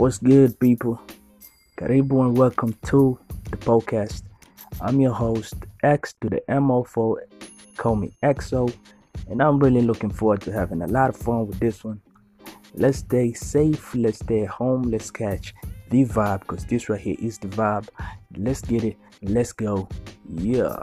What's good, people? Karibu and welcome to the podcast. I'm your host, X to the MO4. Call me XO, and I'm really looking forward to having a lot of fun with this one. Let's stay safe, let's stay home, let's catch the vibe because this right here is the vibe. Let's get it, let's go. Yeah.